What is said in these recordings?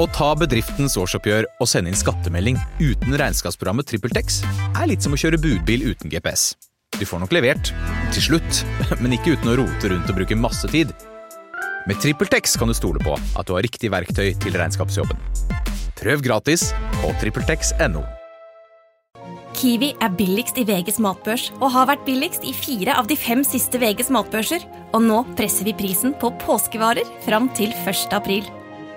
Å ta bedriftens årsoppgjør og sende inn skattemelding uten regnskapsprogrammet TrippelTex er litt som å kjøre budbil uten GPS. Du får nok levert, til slutt, men ikke uten å rote rundt og bruke masse tid. Med TrippelTex kan du stole på at du har riktig verktøy til regnskapsjobben. Prøv gratis på TrippelTex.no. Kiwi er billigst i VGs matbørs og har vært billigst i fire av de fem siste VGs matbørser. Og nå presser vi prisen på påskevarer fram til 1. april.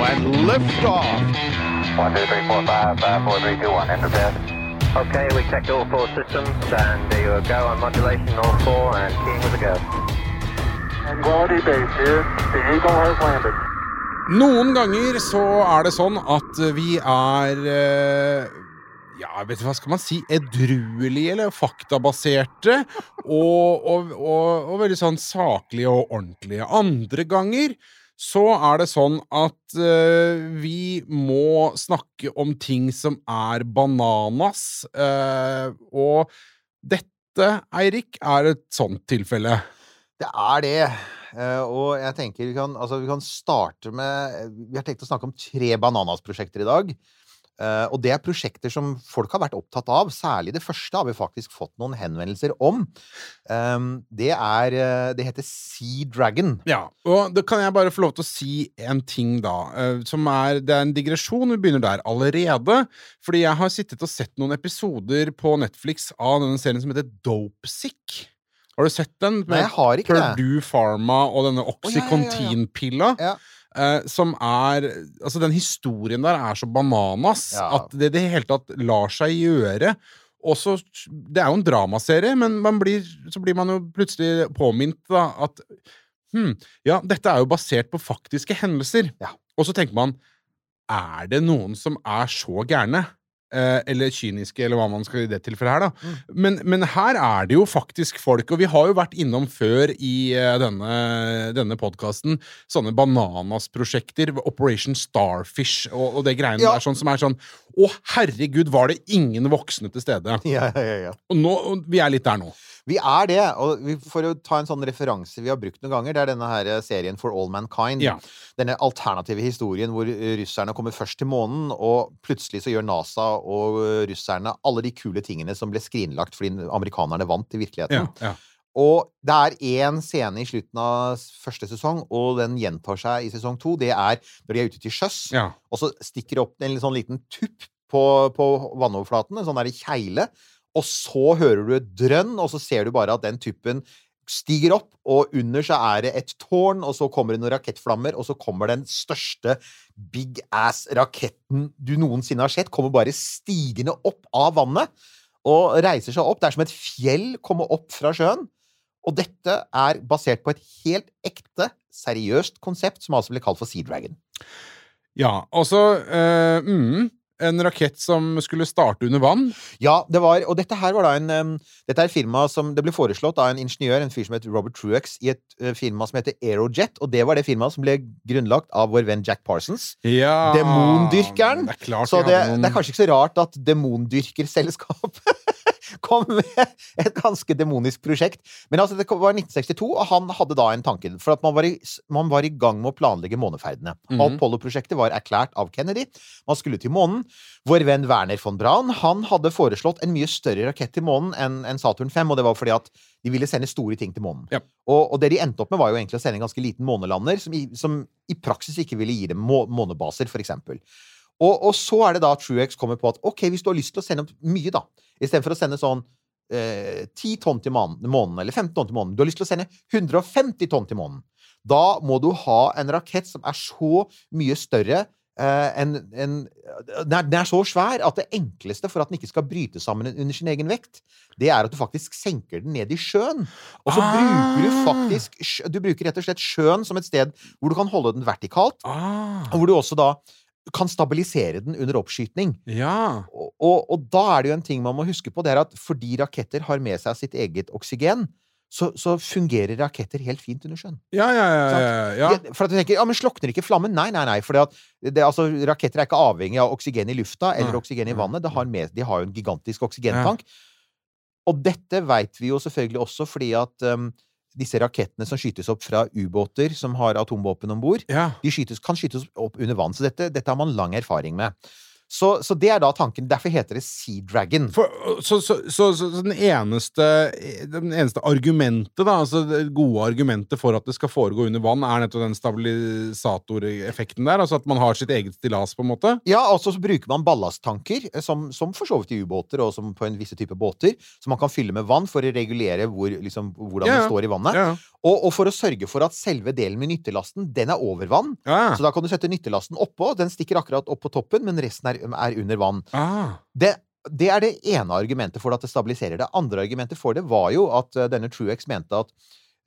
When liftoff. One, two, three, four, five, five, four, three, two, one. Enter bed. Okay, we checked all four systems, and there you go on modulation, all four, and keying with a go. Quality base here. The Eagle has landed. Noen ganger så er det sånn at vi er eh, Ja, vet du hva skal man si? Edruelige eller faktabaserte. Og, og, og, og veldig sånn saklige og ordentlige. Andre ganger så er det sånn at uh, vi må snakke om ting som er bananas. Uh, og dette, Eirik, er et sånt tilfelle. Det er det. Uh, og jeg tenker vi kan, altså vi kan starte med Vi har tenkt å snakke om tre Bananas-prosjekter i dag. Eh, og det er prosjekter som folk har vært opptatt av. Særlig det første har vi faktisk fått noen henvendelser om. Eh, det er eh, Det heter Sea Dragon. Ja, og da kan jeg bare få lov til å si en ting, da. eh, Som er Det er en digresjon. Vi begynner der allerede. Fordi jeg har sittet og sett noen episoder på Netflix av denne serien som heter Dopesick. Har du sett den? Nei, jeg har ikke det. Purdue Pharma og denne ja, ja, ja, ja. Ja. Eh, som er Altså, den historien der er så bananas Ja. at det i det hele tatt lar seg gjøre. Og så Det er jo en dramaserie, men man blir, så blir man jo plutselig påminnet da, at hm, ja, dette er jo basert på faktiske hendelser. Ja. Og så tenker man Er det noen som er så gærne? Eh, eller kyniske, eller hva man skal i det tilfellet her, da. Mm. Men, men her er det jo faktisk folk, og vi har jo vært innom før i eh, denne, denne podkasten sånne Bananas-prosjekter, Operation Starfish og, og det greiene Ja. der, sånn som er sånn Å, herregud, var det ingen voksne til stede? Ja, ja, ja. Og nå, vi er litt der nå. Vi er det. Og vi, for å ta en sånn referanse vi har brukt noen ganger, det er denne her serien For All Mankind. Ja. Denne alternative historien hvor eh, russerne kommer først til månen, og plutselig så gjør NASA og eh, russerne alle de kule tingene som ble skrinlagt fordi amerikanerne vant i virkeligheten. Ja, ja. Og det er én scene i slutten av første sesong, og den gjentar seg i sesong to. Det er når de er ute til sjøs, Ja. og så stikker det opp en sånn liten tupp på, på vannoverflaten, en sånn der kjegle, og så hører du et drønn, og så ser du bare at den tuppen stiger opp, og under så er det et tårn, og så kommer det noen rakettflammer, og så kommer den største big ass-raketten du noensinne har sett, kommer bare stigende opp av vannet, og reiser seg opp. Det er som et fjell kommer opp fra sjøen. Og dette er basert på et helt ekte, seriøst konsept som altså ble kalt for Sea Dragon. ja. Og så eh, mm, En rakett som skulle starte under vann. Ja, det var, og dette her var da en um, Dette er firma som Det ble foreslått av en ingeniør, en fyr som heter Robert Truex, i et uh, firma som heter Aerojet, og det var det firmaet som ble grunnlagt av vår venn Jack Parsons. Ja, Demondyrkeren. Det er klart Så det, noen- det er kanskje ikke så rart at demondyrkerselskapet kom med et ganske demonisk prosjekt. Men altså, det var 1962, og han hadde da en tanke. For at man var i, man var i gang med å planlegge måneferdene. Mhm. Apollo-prosjektet var erklært av Kennedy. Man skulle til månen. Vår venn Werner von Braun han hadde foreslått en mye større rakett til månen enn en Saturn 5, og det var fordi at de ville sende store ting til månen. Ja. Og, og det de endte opp med, var jo egentlig å sende en ganske liten månelander, som i, som i praksis ikke ville gi dem må, månebaser, for eksempel. Og, og så er det da Truex kommer på at ok, hvis du har lyst til å sende opp mye, da, istedenfor å sende sånn eh, 10 tonn til månen, månen, eller 15 tonn til månen, du har lyst til å sende 150 tonn til månen, da må du ha en rakett som er så mye større eh, enn en, den, er, er så svær at det enkleste for at den ikke skal bryte sammen under sin egen vekt, det er at du faktisk senker den ned i sjøen. Og så Ah. bruker du faktisk Du bruker rett og slett sjøen som et sted hvor du kan holde den vertikalt, Ah. og hvor du også da kan stabilisere den under oppskyting. Ja. Og, og, og da er det jo en ting man må huske på, det er at fordi raketter har med seg sitt eget oksygen, så, så fungerer raketter helt fint under sjøen. Ja, ja, ja. ja, ja. For at du tenker, ja, men slokner ikke flammen? Nei, nei, nei. For altså, raketter er ikke avhengig av oksygen i lufta eller oksygen i vannet. Har med, de har jo en gigantisk oksygentank. Og dette veit vi jo selvfølgelig også fordi at um, disse rakettene som skytes opp fra ubåter som har atomvåpen om bord, ja. de skytes, kan skytes opp under vann. Så dette, dette har man lang erfaring med. Så, så det er da tanken. Derfor heter det Sea Dragon. For, så, så, så, den eneste Den eneste argumentet, da, altså det gode argumentet for at det skal foregå under vann, er nettopp den stabilisatoreffekten der? Altså at man har sitt eget stillas, på en måte? Ja, altså så bruker man ballasttanker, eh, som, som for så vidt i ubåter og som på en visse type båter, som man kan fylle med vann for å regulere hvor, liksom, hvordan Ja, det står i vannet. Ja. Og, og for å sørge for at selve delen med nyttelasten, den er over vann. ja. Så da kan du sette nyttelasten oppå, den stikker akkurat opp på toppen, men resten er, er under vann. Ah. Det, det er det ene argumentet for at det stabiliserer. Det andre argumentet for det var jo at eh, denne Truex mente at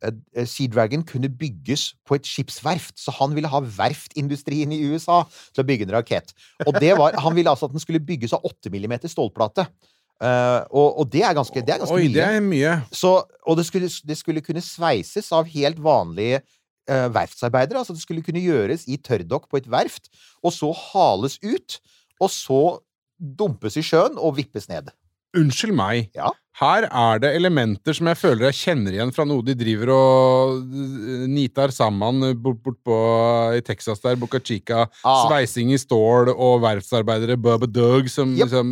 eh, Sea Dragon kunne bygges på et skipsverft, så han ville ha verftindustrien i USA til å bygge en rakett. Og det var, han ville altså at den skulle bygges av 8 mm stålplate. Uh, og, og det er ganske, det er ganske Oi, mye. det er mye. Så, og det skulle, det skulle kunne sveises av helt vanlige uh, verftsarbeidere. Altså det skulle kunne gjøres i tørrdokk på et verft, og så hales ut, og så dumpes i sjøen og vippes ned. Unnskyld meg. Ja. Her er det elementer som jeg føler jeg kjenner igjen fra noe de driver og eh, nitar sammen bort, bort på i Texas der, Boca Chica. Ah. Sveising i stål og verftsarbeidere, Bubba Doug, som Yep. liksom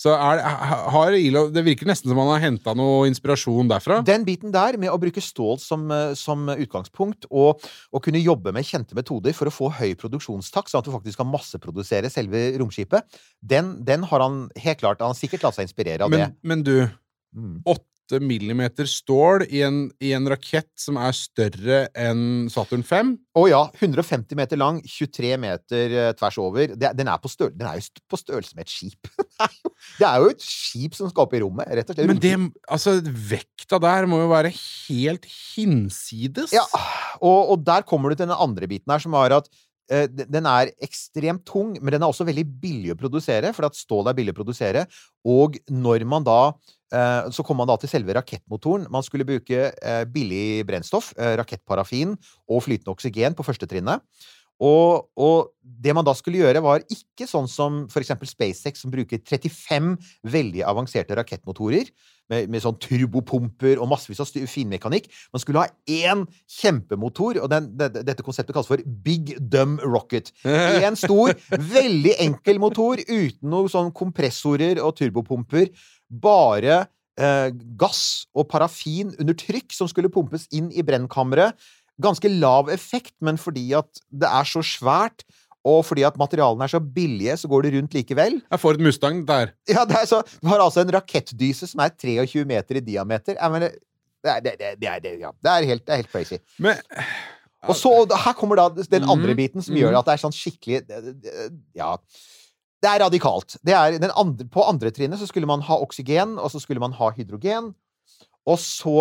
Så er det, har Ilo Det virker nesten som han har henta noe inspirasjon derfra. Den biten der med å bruke stål som, eh, som utgangspunkt, og, og kunne jobbe med kjente metoder for å få høy produksjonstakt, sånn at du faktisk kan masseprodusere selve romskipet, den, den har han helt klart Han har sikkert latt seg inspirere av Men, men du, Mm. 8 millimeter stål i en, i en rakett som er større enn Saturn 5? Å ja, 150 meter lang, 23 meter eh, tvers over. Det, den, er på størrelse, den er jo st- på størrelse med et skip. det, er jo, det er jo et skip som skal opp i rommet, rett og slett. Men det, altså, vekta der må jo være helt hinsides. Ja, og, og der kommer du til den andre biten her, som var at eh, d- den er ekstremt tung, men den er også veldig billig å produsere, for at stål er billig å produsere. Og når man da Så kom man da til selve rakettmotoren. Man skulle bruke eh, billig brennstoff, eh, rakettparafin og flytende oksygen på første trinnet. Og, og det man da skulle gjøre, var ikke sånn som eksempel SpaceX, som bruker 35 veldig avanserte rakettmotorer med, med sånn turbopumper og massevis av finmekanikk. Man skulle ha én kjempemotor, og den, det, dette konseptet kalles for Big Dumb Rocket. Én stor, veldig enkel motor uten noen sånn kompressorer og turbopumper. Bare eh, gass og parafin under trykk som skulle pumpes inn i brennkammeret. Ganske lav effekt, men fordi at det er så svært, og fordi at materialene er så billige, så går det rundt likevel. Jeg får et Mustang der. Ja, det så, Du har altså en rakettdyse som er 23 meter i diameter. Jeg mener, det, er, det, det, det, ja, det, er helt, det er helt crazy. Men Og så, her kommer da den andre Mhm, biten som gjør at det er sånn skikkelig Ja. Det er radikalt. Det er andre, på andre trinnet så skulle man ha oksygen, og så skulle man ha hydrogen. Og så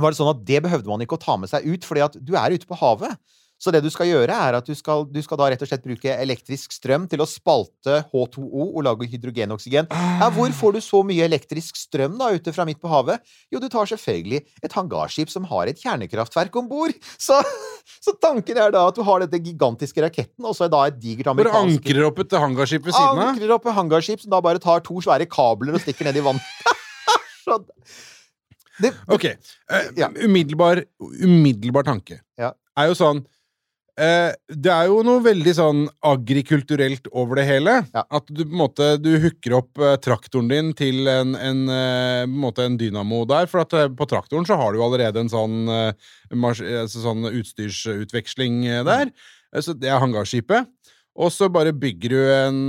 var det sånn at det behøvde man ikke å ta med seg ut, fordi at du er ute på havet. Så det du skal gjøre, er at du skal, du skal da rett og slett bruke elektrisk strøm til å spalte H2O og lage hydrogenoksygen. Ja, hvor får du så mye elektrisk strøm da ute fra midt på havet? Jo, du tar selvfølgelig et hangarskip som har et kjernekraftverk om bord. Så, så tanken er da at du har dette gigantiske raketten, og så er da et digert amerikansk Bare ankrer opp et hangarskip ved siden av. Ankrer opp et hangarskip som da bare tar to svære kabler og stikker ned i vann. sånn. det, Ok. Uh, Ja. Umiddelbar, umiddelbar tanke Ja. er jo sånn eh, Det er jo noe veldig sånn agrikulturelt over det hele. Ja. At du på en måte Du hooker opp eh, traktoren din til en, en, eh, på en, måte en dynamo der. For at eh, på traktoren så har du jo allerede en sånn, eh, altså sånn utstyrsutveksling eh, der. Mm. Så det er hangarskipet. Og så bare bygger du en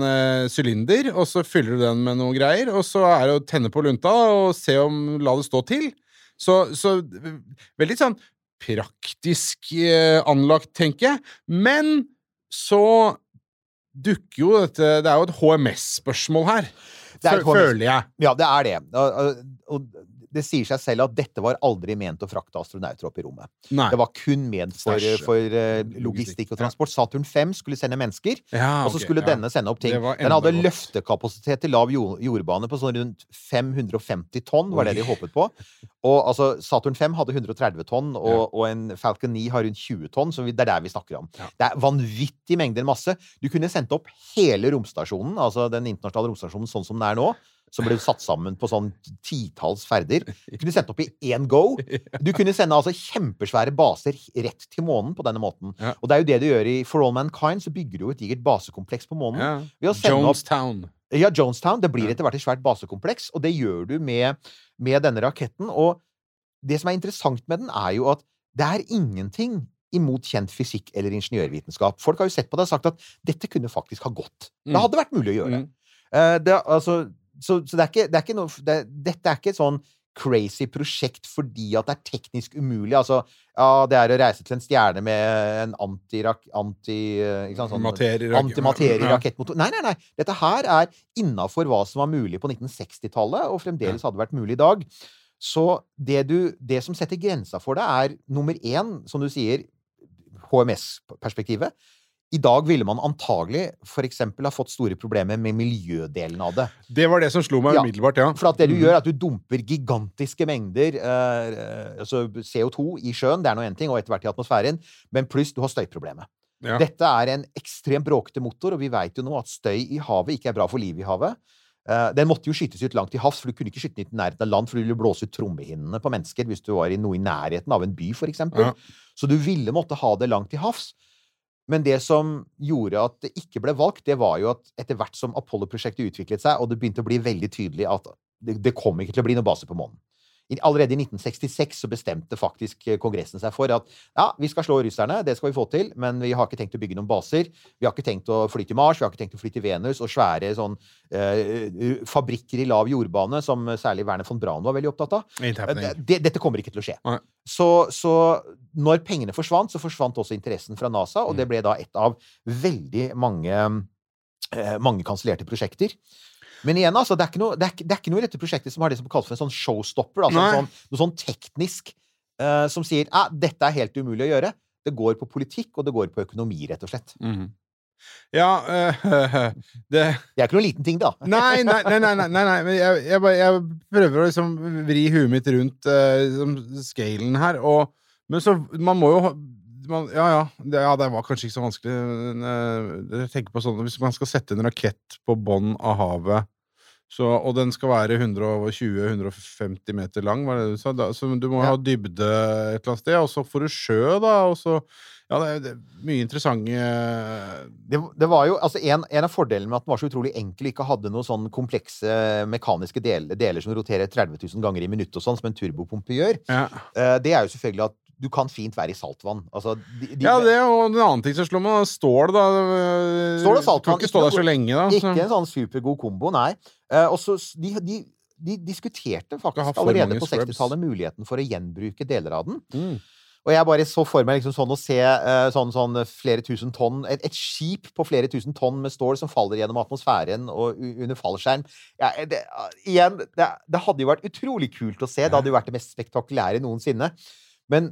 sylinder, og så fyller du den med noe greier. Og så er det å tenne på lunta og se om La det stå til. Så, så veldig sånn praktisk eh, anlagt, tenker jeg. Men så dukker jo dette Det er jo et HMS-spørsmål her. Det er et HMS. Føler jeg. Ja, det er det. Og, det sier seg selv at dette var aldri ment å frakte astronauter opp i rommet. Nei. Det var kun ment for, for eh, logistikk og transport. Saturn 5 skulle sende mennesker, Ja, og så skulle ja. denne sende opp ting. Den hadde godt. løftekapasitet til lav jord jordbane på sånn rundt 550 tonn, var det de håpet på. Og altså, Saturn 5 hadde 130 tonn, og, og en Falcon 9 har rundt 20 tonn, så vi, det er der vi snakker om. Ja. Det er vanvittig mengder masse. Du kunne sendt opp hele romstasjonen, altså den internasjonale romstasjonen sånn som den er nå, som ble satt sammen på sånn titalls ferder. Du kunne sendt opp i én go. Du kunne sende altså kjempesvære baser rett til månen på denne måten. Ja. Og det er jo det du gjør i For All Mankind, så bygger du jo et digert basekompleks på månen. Ja. Ved å sende opp Jonestown. ja, Jonestown. Det blir etter hvert et svært basekompleks, og det gjør du med, med denne raketten. Og det som er interessant med den, er jo at det er ingenting imot kjent fysikk eller ingeniørvitenskap. Folk har jo sett på det og sagt at dette kunne faktisk ha gått. Det Mm. hadde vært mulig å gjøre. Mm. Uh, det, altså, så, så det er ikke, det er ikke noe det, Dette er ikke et sånn crazy prosjekt fordi at det er teknisk umulig. Altså, ja, det er å reise til en stjerne med en antirak... Anti, sånn, Materie- Antimaterie-rakettmotor. Nei, nei, nei. Dette her er innafor hva som var mulig på 1960-tallet, og fremdeles hadde vært mulig i dag. Så det, du, det som setter grensa for det, er nummer én, som du sier, HMS-perspektivet. I dag ville man antagelig for eksempel ha fått store problemer med miljødelen av det. Det var det som slo meg umiddelbart, ja. For at det du Mhm. gjør, er at du dumper gigantiske mengder eh, altså CO2 i sjøen, det er nå én ting, og etter hvert i atmosfæren, men pluss du har støyproblemet. Ja. Dette er en ekstremt bråkete motor, og vi veit jo nå at støy i havet ikke er bra for livet i havet. Eh, den måtte jo skytes ut langt til havs, for du kunne ikke skyte den ut i nærheten av land, for du ville blåse ut trommehinnene på mennesker hvis du var i noe i nærheten av en by, eksempel. Ja. Så du ville måtte ha det langt til havs. Men det som gjorde at det ikke ble valgt, det var jo at etter hvert som Apollo-prosjektet utviklet seg, og det begynte å bli veldig tydelig at det, det kom ikke til å bli noe base på månen. Allerede i 1966 så bestemte faktisk eh, Kongressen seg for at ja, vi skal slå russerne, det skal vi få til, men vi har ikke tenkt å bygge noen baser. Vi har ikke tenkt å fly til Mars, vi har ikke tenkt å fly til Venus, og svære sånn eh, fabrikker i lav jordbane, som særlig Werner von Braun var veldig opptatt av. Eh, Det, dette kommer ikke til å skje. Så, så når pengene forsvant, så forsvant også interessen fra NASA, og det Mm. ble da et av veldig mange, eh, mange kansellerte prosjekter. Men igjen, altså, det er, ikke noe, det, er, det er ikke noe i dette prosjektet som har det som kalles for en sånn showstopper. Altså en sånn, noe sånn teknisk uh, som sier at dette er helt umulig å gjøre. Det går på politikk, og det går på økonomi, rett og slett. Mhm. Ja øh, Det Det er ikke noen liten ting, da. Nei, nei, nei, nei, nei, nei, nei. men jeg, jeg, bare, jeg prøver å liksom vri huet mitt rundt uh, liksom, scalen her, og Men så Man må jo man, ja, ja det, ja, det var kanskje ikke så vanskelig. men, eh, Jeg tenker på sånn Hvis man skal sette en rakett på bånn av havet, så, og den skal være 120-150 meter lang, var det du sa? Da, så du må Ja. ha dybde et eller annet sted, og så får du sjø, da, og så Ja, det er, det er mye interessante det, det var jo, altså en, en av fordelene med at den var så utrolig enkel, ikke hadde noen sånn komplekse mekaniske deler, deler som roterer 30 000 ganger i minuttet og sånn, som en turbopumpe gjør, ja. eh, det er jo selvfølgelig at du kan fint være i saltvann. Altså, de, de, Ja, det og en annen ting som slår meg, stål, da. Stål og saltvann, Kan ikke stå der så lenge, da. Ikke en sånn supergod kombo, nei. Uh, og så de, de, de diskuterte faktisk allerede på 60-tallet muligheten for å gjenbruke deler av den. Mm. Og jeg bare så for meg liksom sånn å se uh, sånn, sånn flere tusen tonn et, et skip på flere tusen tonn med stål som faller gjennom atmosfæren og under fallskjerm. Ja, det, igjen, det, det hadde jo vært utrolig kult å se. Det hadde jo vært det mest spektakulære noensinne. Men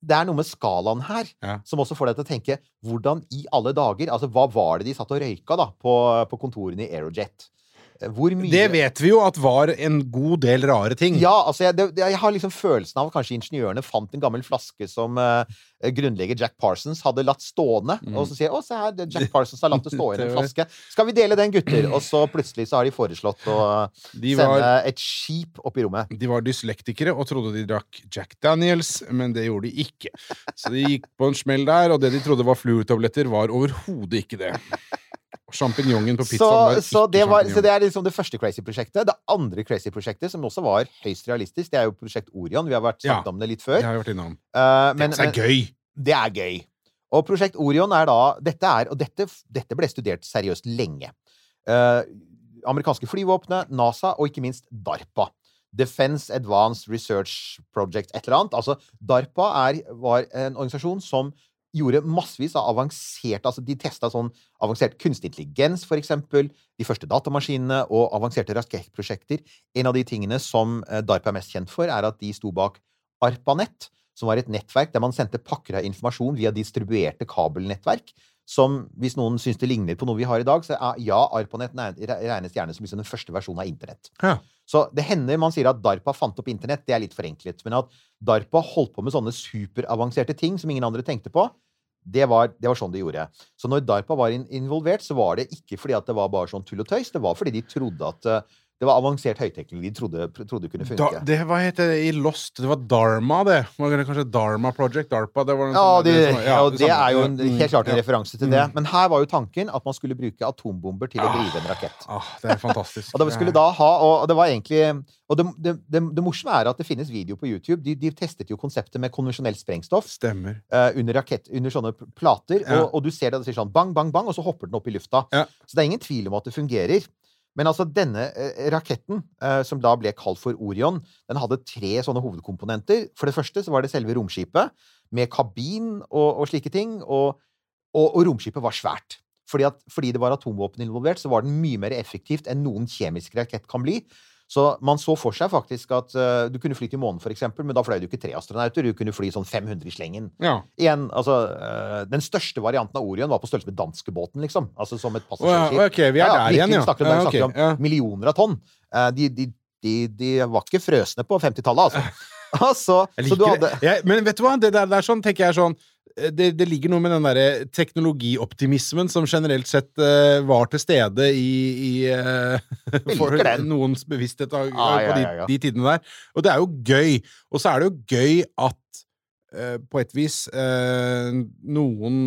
det er noe med skalaen her Ja. som også får deg til å tenke hvordan i alle dager Altså, hva var det de satt og røyka da på, på kontorene i Aerojet? Hvor mye Det vet vi jo at var en god del rare ting. ja, altså jeg, det, jeg har liksom følelsen av at kanskje ingeniørene fant en gammel flaske som uh, grunnlegger Jack Parsons hadde latt stående. Mm. Og så sier å, se her, Jack Parsons har latt det stå igjen en flaske. Skal vi dele den, gutter? Og så plutselig så har de foreslått å De sende et skip opp i rommet. de var dyslektikere og trodde de drakk Jack Daniels, men det gjorde de ikke. Så de gikk på en smell der, og det de trodde var fluortabletter, var overhodet ikke det. Sjampinjongen på Så, pizzaen så, ikke det var, så det er liksom det første Crazy-prosjektet. Det andre Crazy-prosjektet, som også var høyst realistisk, det er jo Prosjekt Orion. Vi har vært Ja. om det litt Det før. har vært innom. Uh, men, det er gøy! Det er gøy. Og Prosjekt Orion er da Dette er, og dette, dette ble studert seriøst lenge. Uh, amerikanske flyvåpenet, NASA og ikke minst DARPA. Defense Advanced Research Project, et eller annet. Altså, DARPA er, var en organisasjon som gjorde massevis av avansert Altså, de testa sånn avansert kunstig intelligens, for eksempel. De første datamaskinene og avanserte rakettprosjekter. En av de tingene som eh, DARPA er mest kjent for, er at de sto bak ARPANET, som var et nettverk der man sendte pakker av informasjon via distribuerte kabelnettverk. Som, hvis noen syns det ligner på noe vi har i dag, så er ja, ARPANET regnes gjerne som liksom den første versjonen av internett. Ja. Så det hender man sier at DARPA fant opp internett, det er litt forenklet. Men at DARPA holdt på med sånne superavanserte ting som ingen andre tenkte på, det var, det var sånn de gjorde. Så når DARPA var involvert, så var det ikke fordi at det var bare sånn tull og tøys, det var fordi de trodde at eh, det var avansert høyteknologi de trodde, trodde kunne funke. Da, det, hva het det i Lost? Det var Dharma, det. Var det kanskje Dharma Project? DARPA? Det var Ja, som- det, som- ja, det er jo en, Mm, helt klart en ja. referanse til det. Men her var jo tanken at man skulle bruke atombomber til å drive en rakett. Ah, det er fantastisk. Og det skulle da ha, og det var egentlig Og det, det, det, det morsomme er at det finnes video på YouTube. De, de testet jo konseptet med konvensjonelt sprengstoff Stemmer. Uh, under rakett, under sånne plater. Ja. Og, og du ser det, det sier sånn bang, bang, bang, og så hopper den opp i lufta. Ja. Så det er ingen tvil om at det fungerer. Men altså, denne eh, raketten, eh, som da ble kalt for Orion, den hadde tre sånne hovedkomponenter. For det første så var det selve romskipet, med kabin og, og slike ting. Og, og, og romskipet var svært. Fordi, at, fordi det var atomvåpen involvert, så var den mye mer effektivt enn noen kjemisk rakett kan bli. Så man så for seg faktisk at uh, du kunne fly til månen, eksempel, men da fløy du ikke tre astronauter. Du kunne fly sånn 500 i slengen. Ja. Igjen, altså, uh, Den største varianten av Orion var på størrelse med danskebåten, liksom. Altså som et ja, passasjerskip. ok, vi er der igjen, ja. Snakker Ja, okay, snakker om millioner av tonn. Uh, de, de, de, de var ikke frøsne på 50-tallet, altså. altså Jeg så du liker hadde det. Jeg, men vet du hva? Det der, det er sånn, tenker jeg sånn det, det ligger noe med den derre teknologioptimismen som generelt sett uh, var til stede i, i uh, for den. noens bevissthet av, Ja, ja, på de, ja, ja. de tidene der. Og det er jo gøy. Og så er det jo gøy at uh, på et vis eh, noen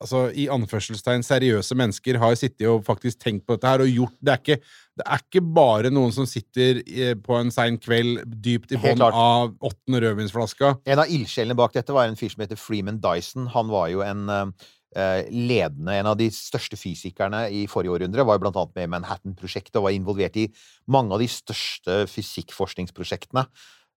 Altså i anførselstegn seriøse mennesker har sittet og faktisk tenkt på dette her og gjort Det er ikke, det er ikke bare noen som sitter eh, på en sein kveld dypt i bånn av åttende rødvinsflaska. En av ildsjelene bak dette var en fyr som heter Freeman Dyson. Han var jo en eh, ledende, en av de største fysikerne i forrige århundre. Var jo blant annet med i Manhattan-prosjektet og var involvert i mange av de største fysikkforskningsprosjektene.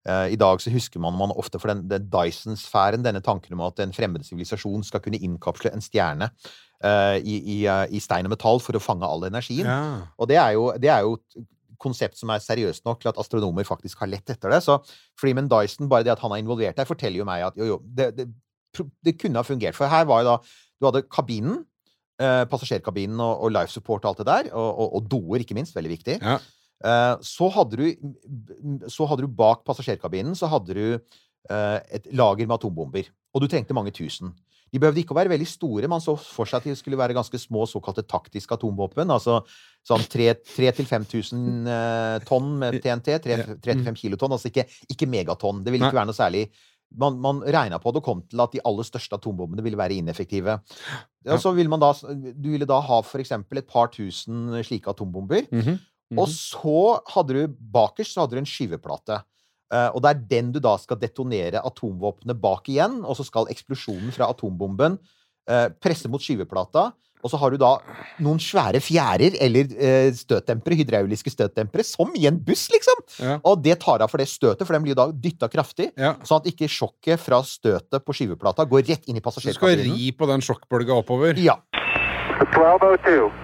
Eh, I dag så husker man man ofte for den, den Dyson-sfæren, denne tanken om at en fremmed sivilisasjon skal kunne innkapsle en stjerne eh, i, i, eh, i stein og metall for å fange all energien. Ja. Og det er, jo, det er jo et konsept som er seriøst nok til at astronomer faktisk har lett etter det. Så Freeman Dyson, bare det at han er involvert der, forteller jo meg at jo, jo, det, det, det kunne ha fungert. For her var jo da Du hadde kabinen, eh, passasjerkabinen og, og life support og alt det der, og, og, og doer, ikke minst. Veldig viktig. Ja. Eh, så hadde du Så hadde du bak passasjerkabinen så hadde du eh, et lager med atombomber. Og du trengte mange tusen. De behøvde ikke å være veldig store. Man så for seg at de skulle være ganske små såkalte taktiske atomvåpen. Altså sånn 3000-5000 eh, tonn med TNT. 3-5 kilotonn. Altså ikke, ikke megatonn. Det ville ikke være noe særlig man, man regna på det og kom til at de aller største atombombene ville være ineffektive. Ja, så ville man da, du ville da ha for eksempel et par tusen slike atombomber. Mhm. Og så hadde du bakerst så hadde du en skyveplate. Eh, og det er den du da skal detonere atomvåpenet bak igjen. Og så skal eksplosjonen fra atombomben eh, presse mot skyveplata. Og så har du da noen svære fjærer eller eh, støtdempere, hydrauliske støtdempere, som i en buss, liksom! Ja. Og det tar av for det støtet, for den blir jo da dytta kraftig. Ja. Sånn at ikke sjokket fra støtet på skyveplata går rett inn i Så du skal passasjerkabinen. ri på den sjokkbølga oppover? Ja. 1202.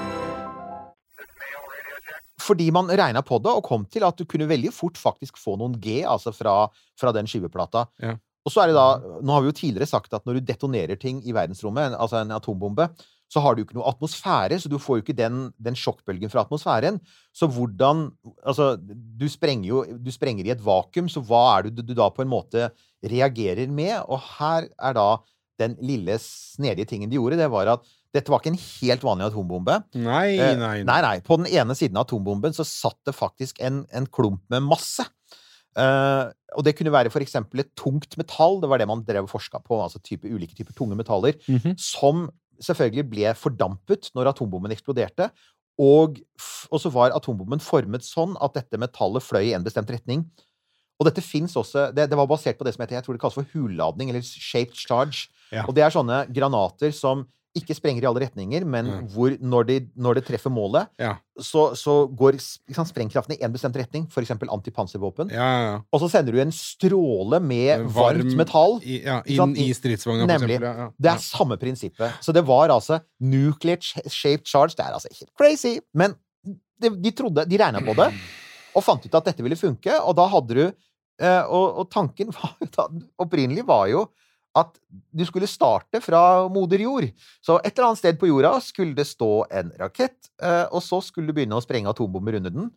Fordi man regna på det og kom til at du kunne veldig fort faktisk få noen G altså fra, fra den skyveplata. Ja. Og så er det da Nå har vi jo tidligere sagt at når du detonerer ting i verdensrommet, altså en atombombe, så har du jo ikke noe atmosfære, så du får jo ikke den, den sjokkbølgen fra atmosfæren. Så hvordan Altså, du sprenger jo Du sprenger i et vakuum, så hva er det du, du da på en måte reagerer med? Og her er da den lille snedige tingen de gjorde, det var at dette var ikke en helt vanlig atombombe. Nei, nei, nei, nei, nei. På den ene siden av atombomben så satt det faktisk en, en klump med masse. Uh, og det kunne være eksempel et tungt metall, det var det man drev og forska på, altså type, ulike typer tunge metaller, Mhm. som selvfølgelig ble fordampet når atombomben eksploderte. Og, og så var atombomben formet sånn at dette metallet fløy i en bestemt retning. Og dette finnes også, det, det var basert på det som heter, jeg tror det kalles for hulladning, eller shaped charge. Ja. Og det er sånne granater som ikke sprenger i alle retninger, men Mm. hvor når de, det treffer målet, Ja. så, så går sant, sprengkraften i en bestemt retning, f.eks. antipanservåpen. Ja, ja, ja. Og så sender du en stråle med Varm varmt metall. I, inn i stridsvogna, Nemlig. eksempel. Det er samme prinsippet. Så det var altså nuclear shaped charge. Det er altså helt crazy. Men de, de trodde, de regna på det, og fant ut at dette ville funke. Og da hadde du eh, og, og tanken var, opprinnelig var jo at du skulle starte fra moder jord. Så et eller annet sted på jorda skulle det stå en rakett, eh, og så skulle du begynne å sprenge atombomber under den.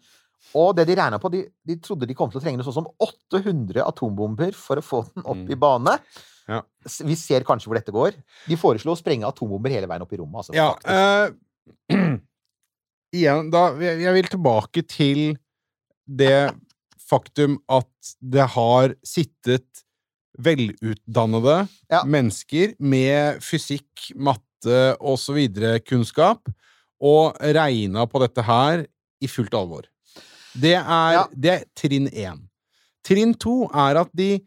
Og det de regna på, de, de trodde de kom til å trenge noe sånn som 800 atombomber for å få den opp Mm. i bane. Ja. Vi ser kanskje hvor dette går. De foreslo å sprenge atombomber hele veien opp i rommet. Altså, Ja, eh, igjen, da jeg vil tilbake til det faktum at det har sittet velutdannede Ja. mennesker med fysikk, matte osv. kunnskap og regna på dette her i fullt alvor. Det er, Ja. det er trinn én. Trinn to er at de,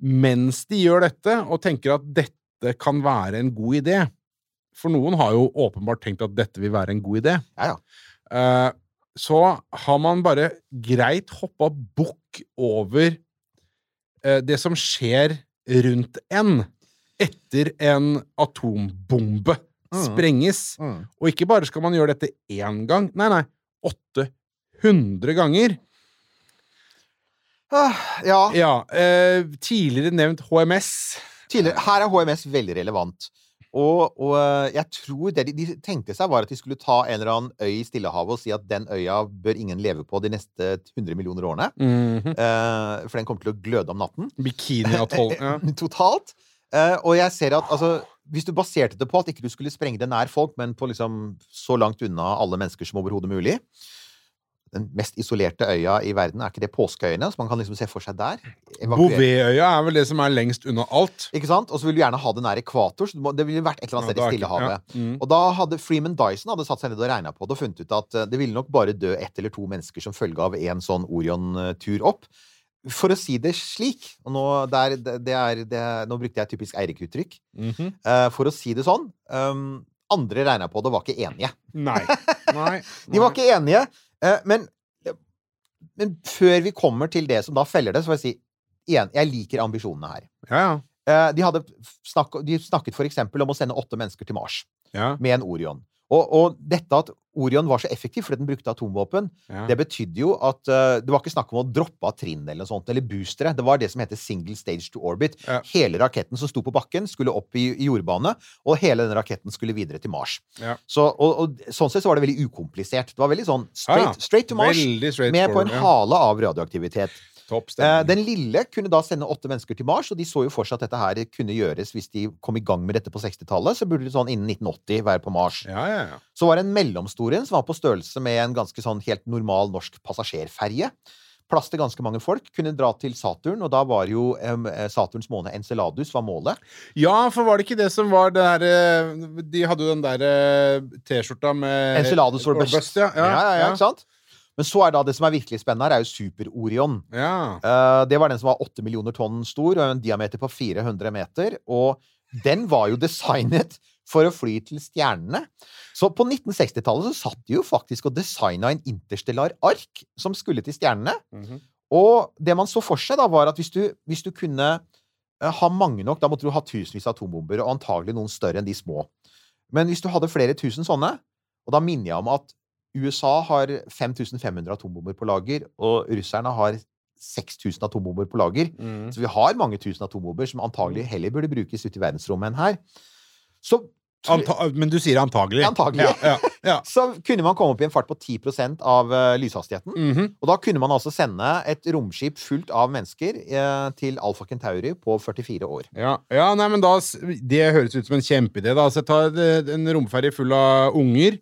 mens de gjør dette, og tenker at dette kan være en god idé For noen har jo åpenbart tenkt at dette vil være en god idé. Ja, ja. Eh, så har man bare greit hoppa bukk over det som skjer rundt en etter en atombombe Mm. sprenges. Mm. Og ikke bare skal man gjøre dette én gang, nei, nei, 800 ganger. Ah, ja. Ja, eh, tidligere nevnt HMS. Tidligere, her er HMS veldig relevant. Og, og eh, jeg tror det de, de tenkte seg, var at de skulle ta en eller annen øy i Stillehavet og si at den øya bør ingen leve på de neste 100 millioner årene. Mhm. Eh, for den kommer til å gløde om natten. Bikini-atoll. Ja. Totalt. Eh, og jeg ser at altså, hvis du baserte det på at ikke du skulle sprenge det nær folk, men på liksom så langt unna alle mennesker som overhodet mulig Den mest isolerte øya i verden, er ikke det Påskeøyene? Så man kan liksom se for seg der. Bouvetøya er vel det som er lengst unna alt. Ikke sant? Og så vil du gjerne ha det nær ekvator, så det ville vært et eller annet sted i Stillehavet. ja. Mm. Og da hadde Freeman Dyson hadde satt seg ned og regna på det og funnet ut at eh, det ville nok bare dø ett eller to mennesker som følge av en sånn Orion-tur opp. For å si det slik, og nå, der, det, er, det, nå brukte jeg typisk Eirik-uttrykk, Mm -hmm. uh, for å si det sånn um, Andre regna på det, var ikke enige. Nei. Nei. De var ikke enige, men, men før vi kommer til det som da feller det, så får jeg si igjen, jeg liker ambisjonene her. Ja, ja. Eh, De, hadde snakket, de snakket for eksempel om å sende åtte mennesker til Mars Ja, med en Orion. Og, og dette at Orion var så effektiv fordi den brukte atomvåpen, ja. det betydde jo at uh, det var ikke snakk om å droppe av trinn eller noe sånt, eller boostere. Det var det som heter single stage to orbit. Ja. Hele raketten som sto på bakken, skulle opp i, i jordbane, og hele den raketten skulle videre til Mars. Ja. Så, og, og sånn sett så var det veldig ukomplisert. Det var veldig sånn straight, Ah, straight to Mars, straight med på en hale av radioaktivitet. Eh, den lille kunne da sende åtte mennesker til Mars, og de så jo for seg at dette her kunne gjøres hvis de kom i gang med dette på 60-tallet. Så burde de sånn innen 1980 være på Mars. Ja, ja, ja. Så var det en mellomstor en som var på størrelse med en ganske sånn helt normal norsk passasjerferje. Plass til ganske mange folk. Kunne dra til Saturn, og da var jo eh, Saturns måne Enceladus var målet. Ja, for var det ikke det som var det der eh, De hadde jo den der eh, T-skjorta med Enceladus for bust. ja. Ja, ja, ja, ikke sant? Men så er da det som er virkelig spennende her, er jo Super-Orion. Ja. Uh, det var den som var 8 millioner tonn stor, og en diameter på 400 meter. Og den var jo designet for å fly til stjernene. Så på 1960-tallet så satt de jo faktisk og designa en interstellar ark som skulle til stjernene. Mhm. Og det man så for seg, da, var at hvis du, hvis du kunne eh, ha mange nok, da måtte du ha tusenvis av atombomber, og antagelig noen større enn de små. Men hvis du hadde flere tusen sånne, og da minner jeg om at USA har 5500 atombomber på lager, og russerne har 6000 atombomber på lager. Mm. Så vi har mange tusen atombomber som antagelig heller burde brukes ute i verdensrommet enn her. Så, Anta men du sier antagelig. Antagelig. Ja, ja, ja. så kunne man komme opp i en fart på 10% av uh, lyshastigheten. Mhm. Og da kunne man altså sende et romskip fullt av mennesker uh, til Alfa Centauri på 44 år. Ja, ja, nei, men da Det høres ut som en kjempeidé. Altså, ta en romferie full av unger.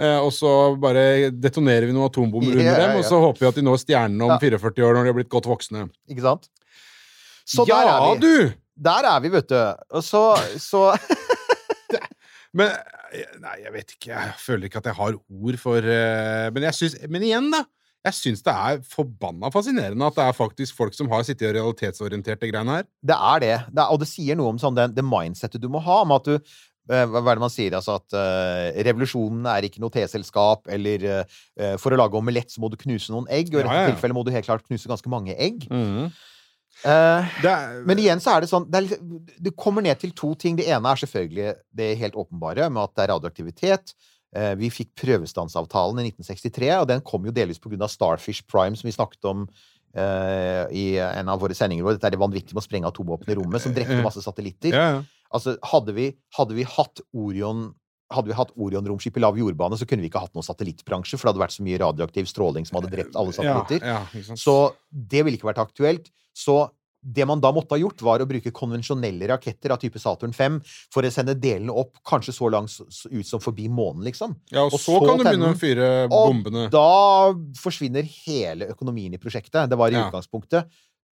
Eh, og så bare detonerer vi noen atombomber under dem, og så håper vi at de når stjernene om Ja. 44 år når de har blitt godt voksne. Ikke sant? Så ja, der er vi. du! Der er vi, vet du. Og så, så Men eh, Nei, jeg vet ikke. Jeg føler ikke at jeg har ord for eh, Men jeg syns Men igjen, da. Jeg syns det er forbanna fascinerende at det er faktisk folk som har sittet og realitetsorientert det greiene her. Det er det. det er, og det sier noe om sånn det, det mindsettet du må ha. Om at du hva er det man sier? Altså at uh, revolusjonen er ikke noe teselskap, eller uh, for å lage omelett så må du knuse noen egg, og i Ja, dette ja, tilfellet må du helt klart knuse ganske mange egg. Mm. Uh, er, men igjen så er det sånn det, er, litt- det kommer ned til to ting. Det ene er selvfølgelig det helt åpenbare med at det er radioaktivitet. Eh, Vi fikk prøvestansavtalen i 1963, og den kom jo delvis pga. Starfish Prime, som vi snakket om eh, i en av våre sendinger. hvor Dette er det vanvittige med å sprenge atomvåpen i rommet, som drepte masse satellitter. ja, ja. Altså, hadde vi, hadde vi hatt Orion hadde vi hatt Orion-romskip i lav jordbane, så kunne vi ikke hatt noen satellittbransje, for det hadde vært så mye radioaktiv stråling som hadde drept alle satellitter. Ja, ja. Så det ville ikke vært aktuelt. Så det man da måtte ha gjort, var å bruke konvensjonelle raketter av type Saturn 5 for å sende delene opp kanskje så langt ut som forbi månen, liksom. ja, og, og så, så kan du begynne å fyre bombene. Og. Da forsvinner hele økonomien i prosjektet. Det var i Ja. utgangspunktet.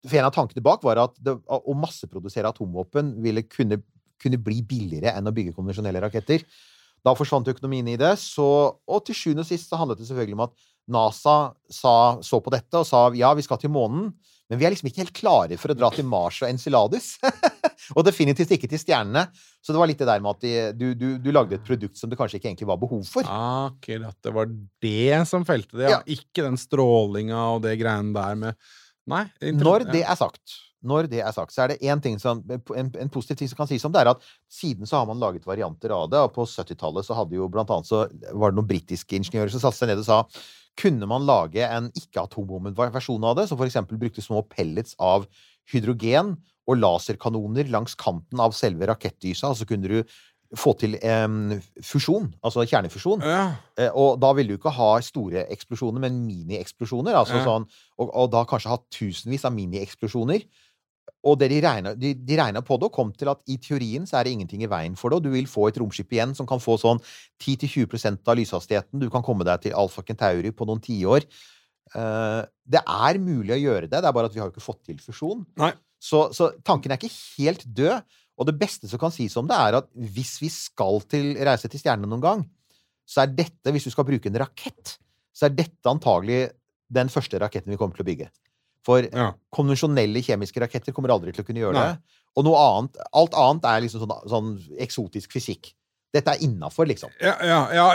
For en av tankene bak var at det, å masseprodusere atomvåpen ville kunne, kunne bli billigere enn å bygge konvensjonelle raketter. Da forsvant økonomien i det. Så, og til sjuende og sist så handlet det selvfølgelig om at NASA sa, så på dette og sa ja, vi skal til månen, men vi er liksom ikke helt klare for å dra til Mars og Enceladus. og definitivt ikke til stjernene. Så det var litt det der med at de, du, du, du lagde et produkt som det kanskje ikke egentlig var behov for. Akkurat. Det var det som felte det, ja. Ja. Ikke den strålinga og det greiene der med Nei. Når det er sagt, når det er sagt, så er det en, ting som en, en positiv ting som kan sies om det, er at siden så har man laget varianter av det. Og på 70-tallet så hadde jo blant annet så var det noen britiske ingeniører som satte seg ned og sa kunne man lage en ikke-atombommet versjon av det, som eksempel brukte små pellets av hydrogen og laserkanoner langs kanten av selve rakettdysa, og så kunne du få til eh, fusjon, altså kjernefusjon. ja. Eh, Og da ville du ikke ha store eksplosjoner, men minieksplosjoner. Altså Ja. sånn, og, og da kanskje ha tusenvis av minieksplosjoner. Og det de regna, de, de regna på det og kom til at i teorien så er det ingenting i veien for det, og du vil få et romskip igjen som kan få sånn 10-20% av lyshastigheten. Du kan komme deg til Alfa Kentauri på noen tiår. Uh, det er mulig å gjøre det, det er bare at vi har jo ikke fått til fusjon. Så, så tanken er ikke helt død. Og det beste som kan sies om det, er at hvis vi skal til, reise til stjernene noen gang, så er dette, hvis du skal bruke en rakett, så er dette antagelig den første raketten vi kommer til å bygge. For ja. konvensjonelle kjemiske raketter kommer aldri til å kunne gjøre Nei. det. Og noe annet, alt annet er liksom sånn, sånn eksotisk fysikk. Dette er innafor, liksom. Ja, ja, ja,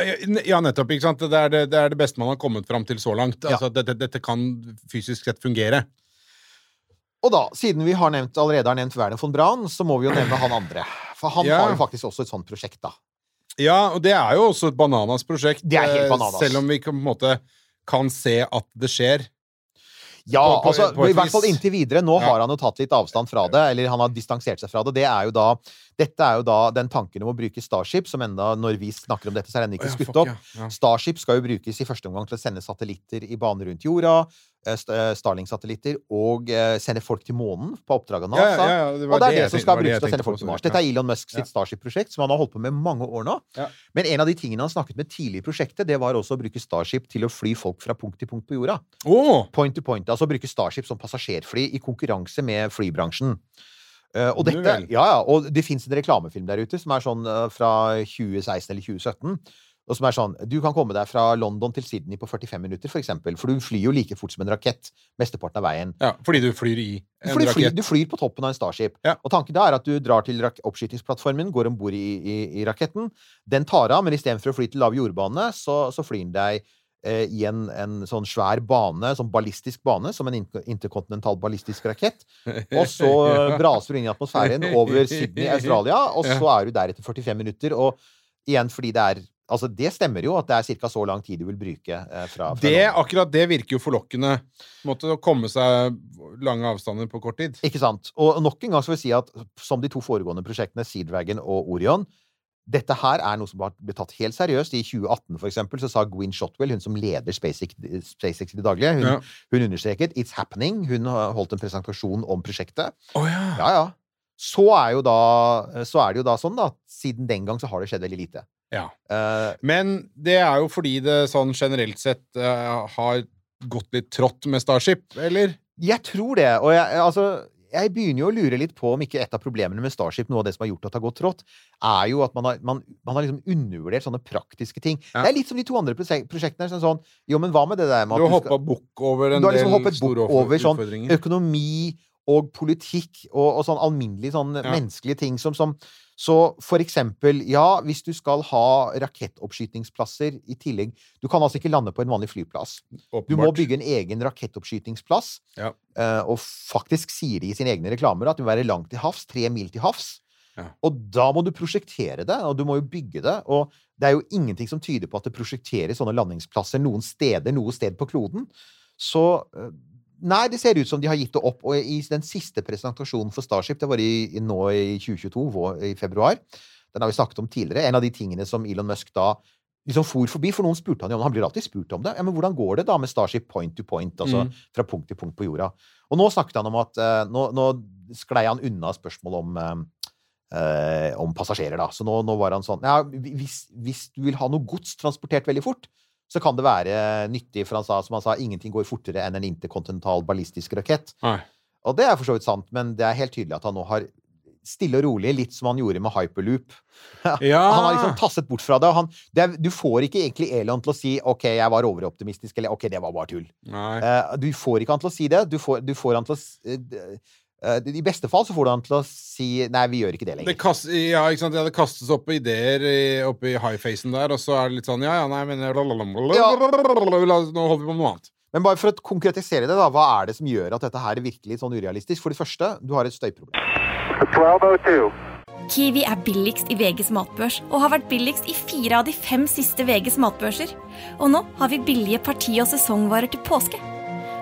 ja, nettopp. ikke sant? Det er det, det er det beste man har kommet fram til så langt. Altså, dette, dette kan fysisk sett fungere. Og da, siden vi har nevnt, allerede har nevnt Werner von Braun, så må vi jo nevne han andre. For han Ja. har jo faktisk også et sånt prosjekt, da. Ja, og det er jo også et bananas prosjekt. Det er helt eh, bananas. Selv om vi på en måte kan se at det skjer. Ja, På- på- altså, på i hvert fall inntil videre. Nå Ja. har han jo tatt litt avstand fra det, eller han har distansert seg fra det. Det er jo da, dette er jo da den tanken om å bruke Starship, som enda, når vi snakker om dette, så er den ikke skutt opp. Starship skal jo brukes i første omgang til å sende satellitter i bane rundt jorda, eh, eh, Starlink-satellitter, og eh, sende folk til månen på oppdrag av NASA. ja, ja, det og det er det, som skal brukes til å sende folk til Mars. Dette er Elon Musk sitt Ja. Starship-prosjekt, som han har holdt på med mange år nå. Ja. Men en av de tingene han snakket med tidlig i prosjektet, det var også å bruke Starship til å fly folk fra punkt til punkt på jorda. Oh. Point to point. Altså bruke Starship som passasjerfly i konkurranse med flybransjen. Og, dette, ja, ja, og det fins en reklamefilm der ute som er sånn fra 2016 eller 2017. Og som er sånn Du kan komme deg fra London til Sydney på 45 minutter, for eksempel. For du flyr jo like fort som en rakett mesteparten av veien. Ja, fordi du flyr i en flyr, rakett. du flyr på toppen av en Starship. Ja. Og tanken da er at du drar til oppskytingsplattformen, går om bord i, i, i raketten. Den tar av, men istedenfor å fly til lav jordbane, så, så flyr den deg eh, i en, en sånn svær bane, sånn ballistisk bane, som en in- interkontinental ballistisk rakett. Og så Ja. braser du inn i atmosfæren over Sydney, Australia, og så er du der etter 45 minutter. Og igjen fordi det er Altså, det stemmer jo at det er ca. så lang tid du vil bruke eh, fra, fra Det, akkurat det virker jo forlokkende. Måtte å komme seg lange avstander på kort tid. Ikke sant? Og nok en gang skal vi si at som de to foregående prosjektene, Sea Dragon og Orion, dette her er noe som har blitt tatt helt seriøst. I 2018 for eksempel, så sa Gwyn Shotwell, hun som leder SpaceX, SpaceX i det daglige, hun, Ja. hun understreket 'It's happening'. Hun holdt en presentasjon om prosjektet. Oh, ja. Ja, ja. Så er, jo da, så er det jo da sånn, da. at Siden den gang så har det skjedd veldig lite. Ja. Uh, Men det er jo fordi det sånn generelt sett uh, har gått litt trått med Starship, eller? Jeg tror det. Og jeg, altså, jeg begynner jo å lure litt på om ikke et av problemene med Starship, noe av det som har gjort at det har gått trått, er jo at man har, man, man har liksom undervurdert sånne praktiske ting. Ja. Det er litt som de to andre prosjektene. Sånn, sånn Jo, men hva med det der med at du har hoppa bukk over en Du har liksom del hoppet store bukk over sånn utfordringer. økonomi og politikk og, og sånn alminnelige sånn Ja. menneskelige ting som, som Så for eksempel, ja, hvis du skal ha rakettoppskytingsplasser i tillegg Du kan altså ikke lande på en vanlig flyplass. Du må bygge en egen rakettoppskytingsplass. Ja. eh, og faktisk sier de i sine egne reklamer at du må være langt til havs, tre mil til havs. Ja. Og da må du prosjektere det, og du må jo bygge det. Og det er jo ingenting som tyder på at det prosjekteres sånne landingsplasser noen steder, noe sted på kloden. Så eh, Nei, det ser ut som de har gitt det opp. Og i den siste presentasjonen for Starship, det var i, i, nå i 2022, vår, i februar, den har vi snakket om tidligere, en av de tingene som Elon Musk da liksom for forbi, for noen spurte han jo om Han blir alltid spurt om det. Ja, men hvordan går det da med Starship point to point, altså Mm. fra punkt til punkt på jorda? Og nå snakket han om at eh, Nå, nå sklei han unna spørsmålet om eh, om passasjerer, da. Så nå, nå var han sånn Ja, hvis, hvis du vil ha noe gods transportert veldig fort, så kan det være nyttig, for han sa, som han sa, ingenting går fortere enn en interkontinental ballistisk rakett. Nei. Og det er for så vidt sant, men det er helt tydelig at han nå har stille og rolig, litt som han gjorde med hyperloop. Ja. Han har liksom tasset bort fra det. og Han, det er, du får ikke egentlig Elon til å si 'OK, jeg var overoptimistisk', eller 'OK, det var bare tull'. Eh, du får ikke han til å si det. Du får, du får han til å eh, I beste fall så får du han til å si 'nei, vi gjør ikke det Det, lenger'. kast, ja, ikke sant? det kastes opp ideer oppi high-facen der, og så er det litt sånn Ja, ja, nei, men ja. Nå holder vi på med noe annet. Men bare for å konkretisere det, da, hva er det som gjør at dette her er virkelig sånn urealistisk? For det første, du har et støyproblem. Kiwi er billigst i VGs matbørs og har vært billigst i fire av de fem siste VGs matbørser. Og nå har vi billige parti- og sesongvarer til påske.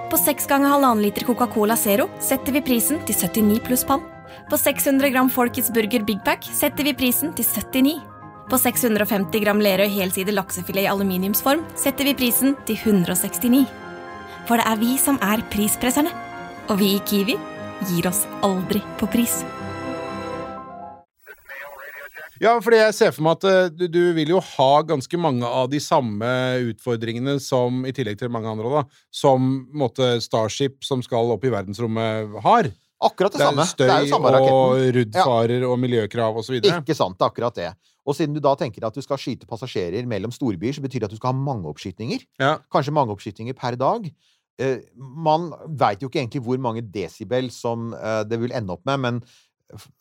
På 6 ganger halvannen liter Coca-Cola Zero setter vi prisen til 79 pluss pann. På 600 gram Folkets Burger Big Pack setter vi prisen til 79. På 650 gram Lerøy helside laksefilet i aluminiumsform setter vi prisen til 169. For det er vi som er prispresserne. Og vi i Kiwi gir oss aldri på pris. Ja, fordi jeg ser for meg at eh, du, du vil jo ha ganske mange av de samme utfordringene som, i tillegg til mange andre, da, som måtte Starship, som skal opp i verdensrommet, har. Akkurat det, Det samme. støy det er jo samme og ruddfarer ruddfarer og miljøkrav videre. Ikke sant, det er akkurat det. Og siden du da tenker at du skal skyte passasjerer mellom storbyer, så betyr det at du skal ha mange oppskytninger. Ja. Kanskje mange oppskytninger per dag. Eh, man veit jo ikke egentlig hvor mange desibel som eh, det vil ende opp med, men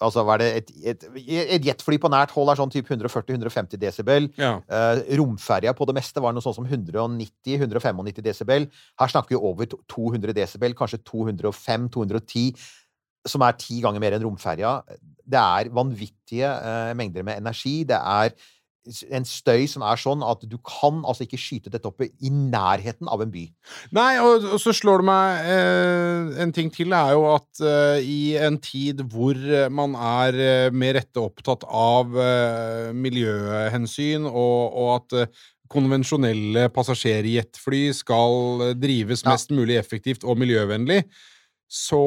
altså, hva er det Et, et, et jetfly på nært hold er sånn type 140-150 desibel. Ja. Eh, romferja på det meste var noe sånn som 190-195 desibel. Her snakker vi over 200 desibel, kanskje 205-210, som er ti ganger mer enn romferja. Det er vanvittige eh, mengder med energi. Det er en støy som er sånn at du kan altså ikke skyte dette oppe i nærheten av en by. Nei, og, og så slår det meg eh, En ting til er jo at eh, i en tid hvor eh, man er eh, med rette opptatt av eh, miljøhensyn, og, og at eh, konvensjonelle passasjerjetfly skal drives Ja. mest mulig effektivt og miljøvennlig, så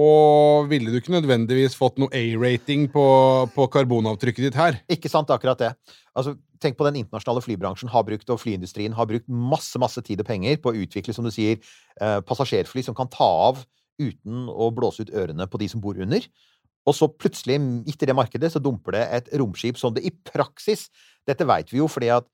ville du ikke nødvendigvis fått noe A-rating på, på karbonavtrykket ditt her. Ikke sant, akkurat det. Altså, tenk på den internasjonale flybransjen har brukt, og flyindustrien har brukt masse, masse tid og penger på å utvikle, som du sier, eh, passasjerfly som kan ta av uten å blåse ut ørene på de som bor under. Og så plutselig, i det markedet, så dumper det et romskip som det i praksis Dette veit vi jo fordi at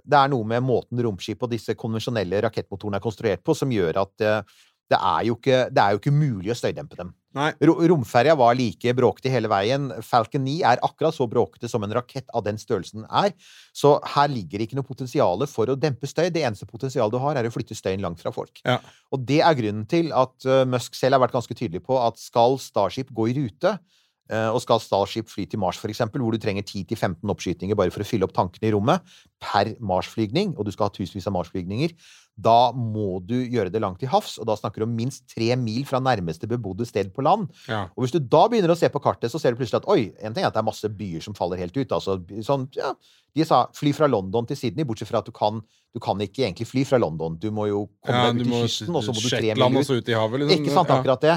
det er noe med måten romskip og disse konvensjonelle rakettmotorene er konstruert på, som gjør at eh, det er jo ikke, det er jo ikke mulig å støydempe dem. Nei. Romferja var like bråkete hele veien. Falcon 9 er akkurat så bråkete som en rakett av den størrelsen er. Så her ligger ikke noe potensial for å dempe støy. Det eneste potensialet du har, er å flytte støyen langt fra folk. Ja. Og det er grunnen til at eh, Musk selv har vært ganske tydelig på at skal Starship gå i rute, eh, og skal Starship fly til Mars, eksempel, hvor du trenger 10-15 oppskytinger bare for å fylle opp tankene i rommet per Mars-flygning, og du skal ha tusenvis av Mars-flygninger, da må du gjøre det langt til havs, og da snakker du om minst tre mil fra nærmeste bebodde sted på land. Ja. Og hvis du da begynner å se på kartet, så ser du plutselig at oi, en ting er at det er masse byer som faller helt ut. Altså, sånn, ja, de sa fly fra London til Sydney, bortsett fra at du kan, du kan ikke egentlig fly fra London. Du må jo komme Ja, deg ut i til kysten, og så må du tre mil ut. ut i havet, liksom. Ikke sant, akkurat det.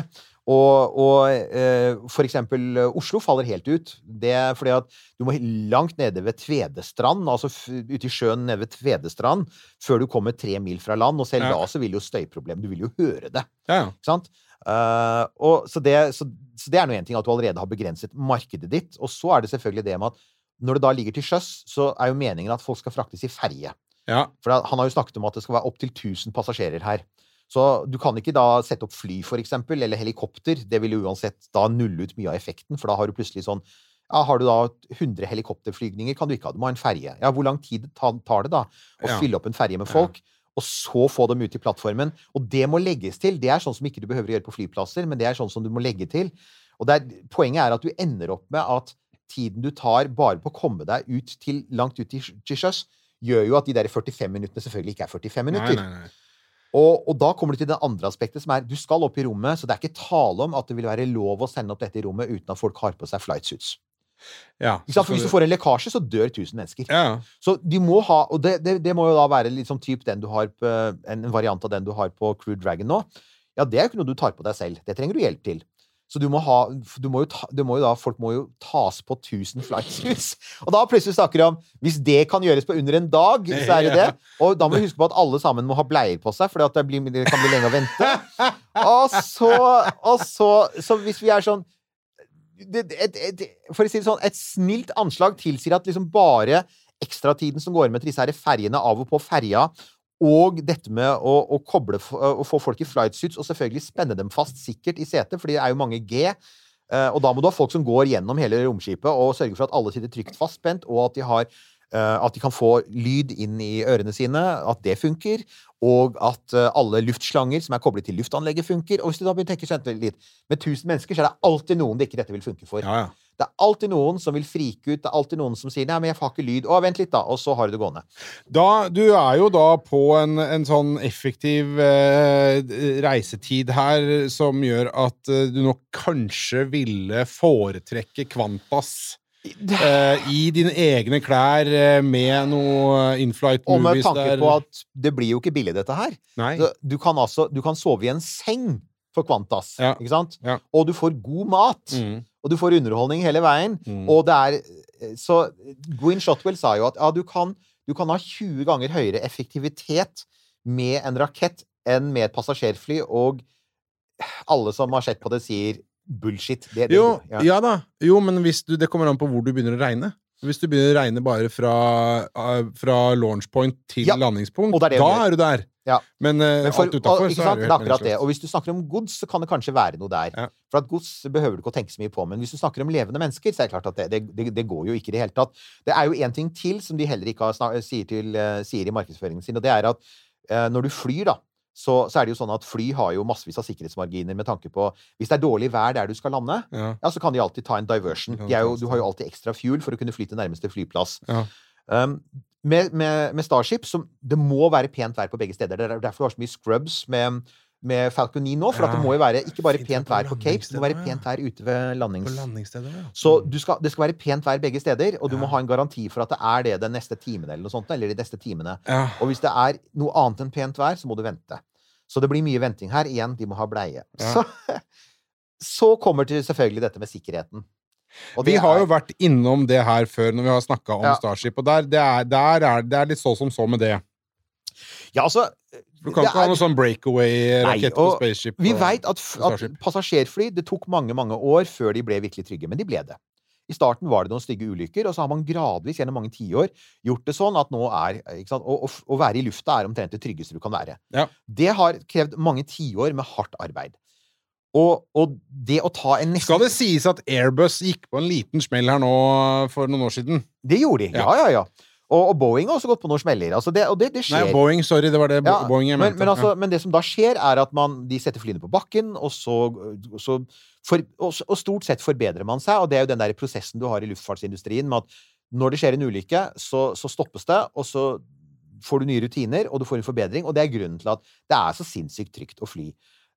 Og, og eh, for eksempel eh, Oslo faller helt ut. Det er fordi at du må langt nede ved Tvedestrand, altså ute i sjøen nede ved Tvedestrand, før du kommer tre mil fra land. Og selv Ja. da så vil jo støyproblem Du vil jo høre det. Ja. Ikke sant? Uh, og, så, det, så, så det er nå én ting at du allerede har begrenset markedet ditt. Og så er det selvfølgelig det med at når det da ligger til sjøs, så er jo meningen at folk skal fraktes i ferje. ja. For han har jo snakket om at det skal være opptil 1000 passasjerer her. Så du kan ikke da sette opp fly, for eksempel, eller helikopter. Det vil jo uansett da nulle ut mye av effekten, for da har du plutselig sånn ja, Har du da 100 helikopterflygninger, kan du ikke ha. Du må ha en ferje. Ja, hvor lang tid tar det da å Ja. fylle opp en ferje med folk? Og så få dem ut i plattformen. Og det må legges til. Det er sånn som ikke du behøver å gjøre på flyplasser, men det er sånn som du må legge til. Og det er, poenget er at du ender opp med at tiden du tar bare på å komme deg ut til langt ut til til sjøs, gjør jo at de der 45 minuttene selvfølgelig ikke er 45 Nei, minutter. nei, nei. Og, og da kommer du til det andre aspektet, som er du skal opp i rommet, så det er ikke tale om at det vil være lov å sende opp dette i rommet uten at folk har på seg flight suits. Ja. For hvis du får en lekkasje, så dør 1000 mennesker. ja. Så de må ha Og det, det, det må jo da være sånn typ den du har en variant av den du har på Crew Dragon nå. Ja, det er jo ikke noe du tar på deg selv. Det trenger du hjelp til. Så du må ha du må jo ta, du må jo da, Folk må jo tas på 1000 flightsuits. Og da plutselig snakker de om Hvis det kan gjøres på under en dag, så er det det. Og da må vi huske på at alle sammen må ha bleier på seg, for det, det kan bli lenge å vente. Og så, og så, så hvis vi er sånn det, et, et, For å si det sånn, et snilt anslag tilsier at liksom bare ekstratiden som går med til disse her ferjene av og på ferja, og dette med å, å koble å få folk i flight suits, og selvfølgelig spenne dem fast sikkert i setet, for det er jo mange G. eh, Og da må du ha folk som går gjennom hele romskipet og sørger for at alle sitter trygt fastspent, og at de har eh, at de kan få lyd inn i ørene sine, at det funker, og at eh, alle luftslanger som er koblet til luftanlegget, funker. Og hvis du da begynner å tenke sånn litt Med 1000 mennesker så er det alltid noen det ikke dette vil funke for. ja, ja. Det er alltid noen som vil frike ut, det er alltid noen som sier 'nei, men jeg får ikke lyd'. Å, vent litt, da. Og så har du det gående. Da, du er jo da på en, en sånn effektiv eh, reisetid her som gjør at eh, du nok kanskje ville foretrekke Kvantas eh, i dine egne klær eh, med noe inflight Og med tanke der. på at det blir jo ikke billig, dette her. Nei. Du kan altså du kan sove i en seng for Qantas, Ja. ikke sant? Ja. Og du får god mat. Mm. Og du får underholdning hele veien. Mm. Og det er Så Gwyn Shotwell sa jo at ja, du kan, du kan ha 20 ganger høyere effektivitet med en rakett enn med et passasjerfly, og alle som har sett på det, sier bullshit. Det, det, Jo, ja. ja da. Jo, men hvis du, det kommer an på hvor du begynner å regne. Hvis du begynner å regne bare fra, eh, fra launch point til Ja, landingspunkt, er da er du der. Ja. Men, uh, Men for, alt utafor, så sant? er Det helt akkurat det. Og hvis du snakker om gods, så kan det kanskje være noe der. Ja. For at gods behøver du ikke å tenke så mye på. Men hvis du snakker om levende mennesker, så er det klart at det, det, det, går jo ikke i det hele tatt. Det er jo én ting til som de heller ikke har sier, til, eh, sier i markedsføringen sin, og det er at uh, når du flyr, da, så, så er det jo sånn at fly har jo massevis av sikkerhetsmarginer med tanke på Hvis det er dårlig vær der du skal lande, Ja. ja, så kan de alltid ta en diversion. De er jo, du har jo alltid ekstra fuel for å kunne fly til nærmeste flyplass. Ja. Um, med, med, med Starship som, det må være pent vær på begge steder. Det er derfor du har så mye scrubs med, med Falcon 9 nå. For at Ja. det må jo være ikke bare Fint pent vær på Cape, det må være pent vær ute ved På landings... landingsstedet, ja. Så du skal, det skal være pent vær begge steder, og du må ha en garanti for at det er det den neste timen eller noe sånt, eller de neste timene. Og hvis det er noe annet enn pent vær, så må du vente. Så det blir mye venting her. Igjen, de må ha bleie. Så, så kommer til selvfølgelig dette med sikkerheten. Og Vi har jo vært innom det her før når vi har snakka om Ja. Starship, og der, det, er, der er, det er litt så som så med det. Ja, altså Du kan ikke ikke ha noen noe sånn breakaway-rakett på spaceship. Vi veit at, at passasjerfly Det tok mange, mange år før de ble virkelig trygge, men de ble det. I starten var det noen stygge ulykker, og så har man gradvis gjennom mange tiår gjort det sånn at nå er ikke sant, å, å, være i lufta er omtrent det tryggeste du kan være. Ja. Det har krevd mange tiår med hardt arbeid. Og, og det å ta en nesten Skal det sies at Airbus gikk på en liten smell her nå for noen år siden? Det gjorde de. Ja, ja, ja. Og, og Boeing har også gått på noen smeller. Altså det, og det, det skjer. Nei, Boeing. Sorry, det var det Ja, Boeing jeg mente. men, altså, ja. men det som da skjer, er at man, de setter flyene på bakken, og så, og så for, og, stort sett forbedrer man seg. Og det er jo den der prosessen du har i luftfartsindustrien med at når det skjer en ulykke, så, så stoppes det, og så får du nye rutiner, og du får en forbedring. Og det er grunnen til at det er så sinnssykt trygt å fly.